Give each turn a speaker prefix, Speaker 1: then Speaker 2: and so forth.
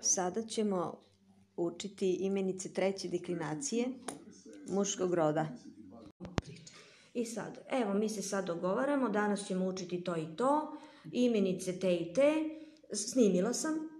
Speaker 1: Sada ćemo učiti imenice treće deklinacije muškog roda. I sad, evo, mi se sad dogovaramo, danas ćemo učiti to i to, imenice te i te, snimila sam,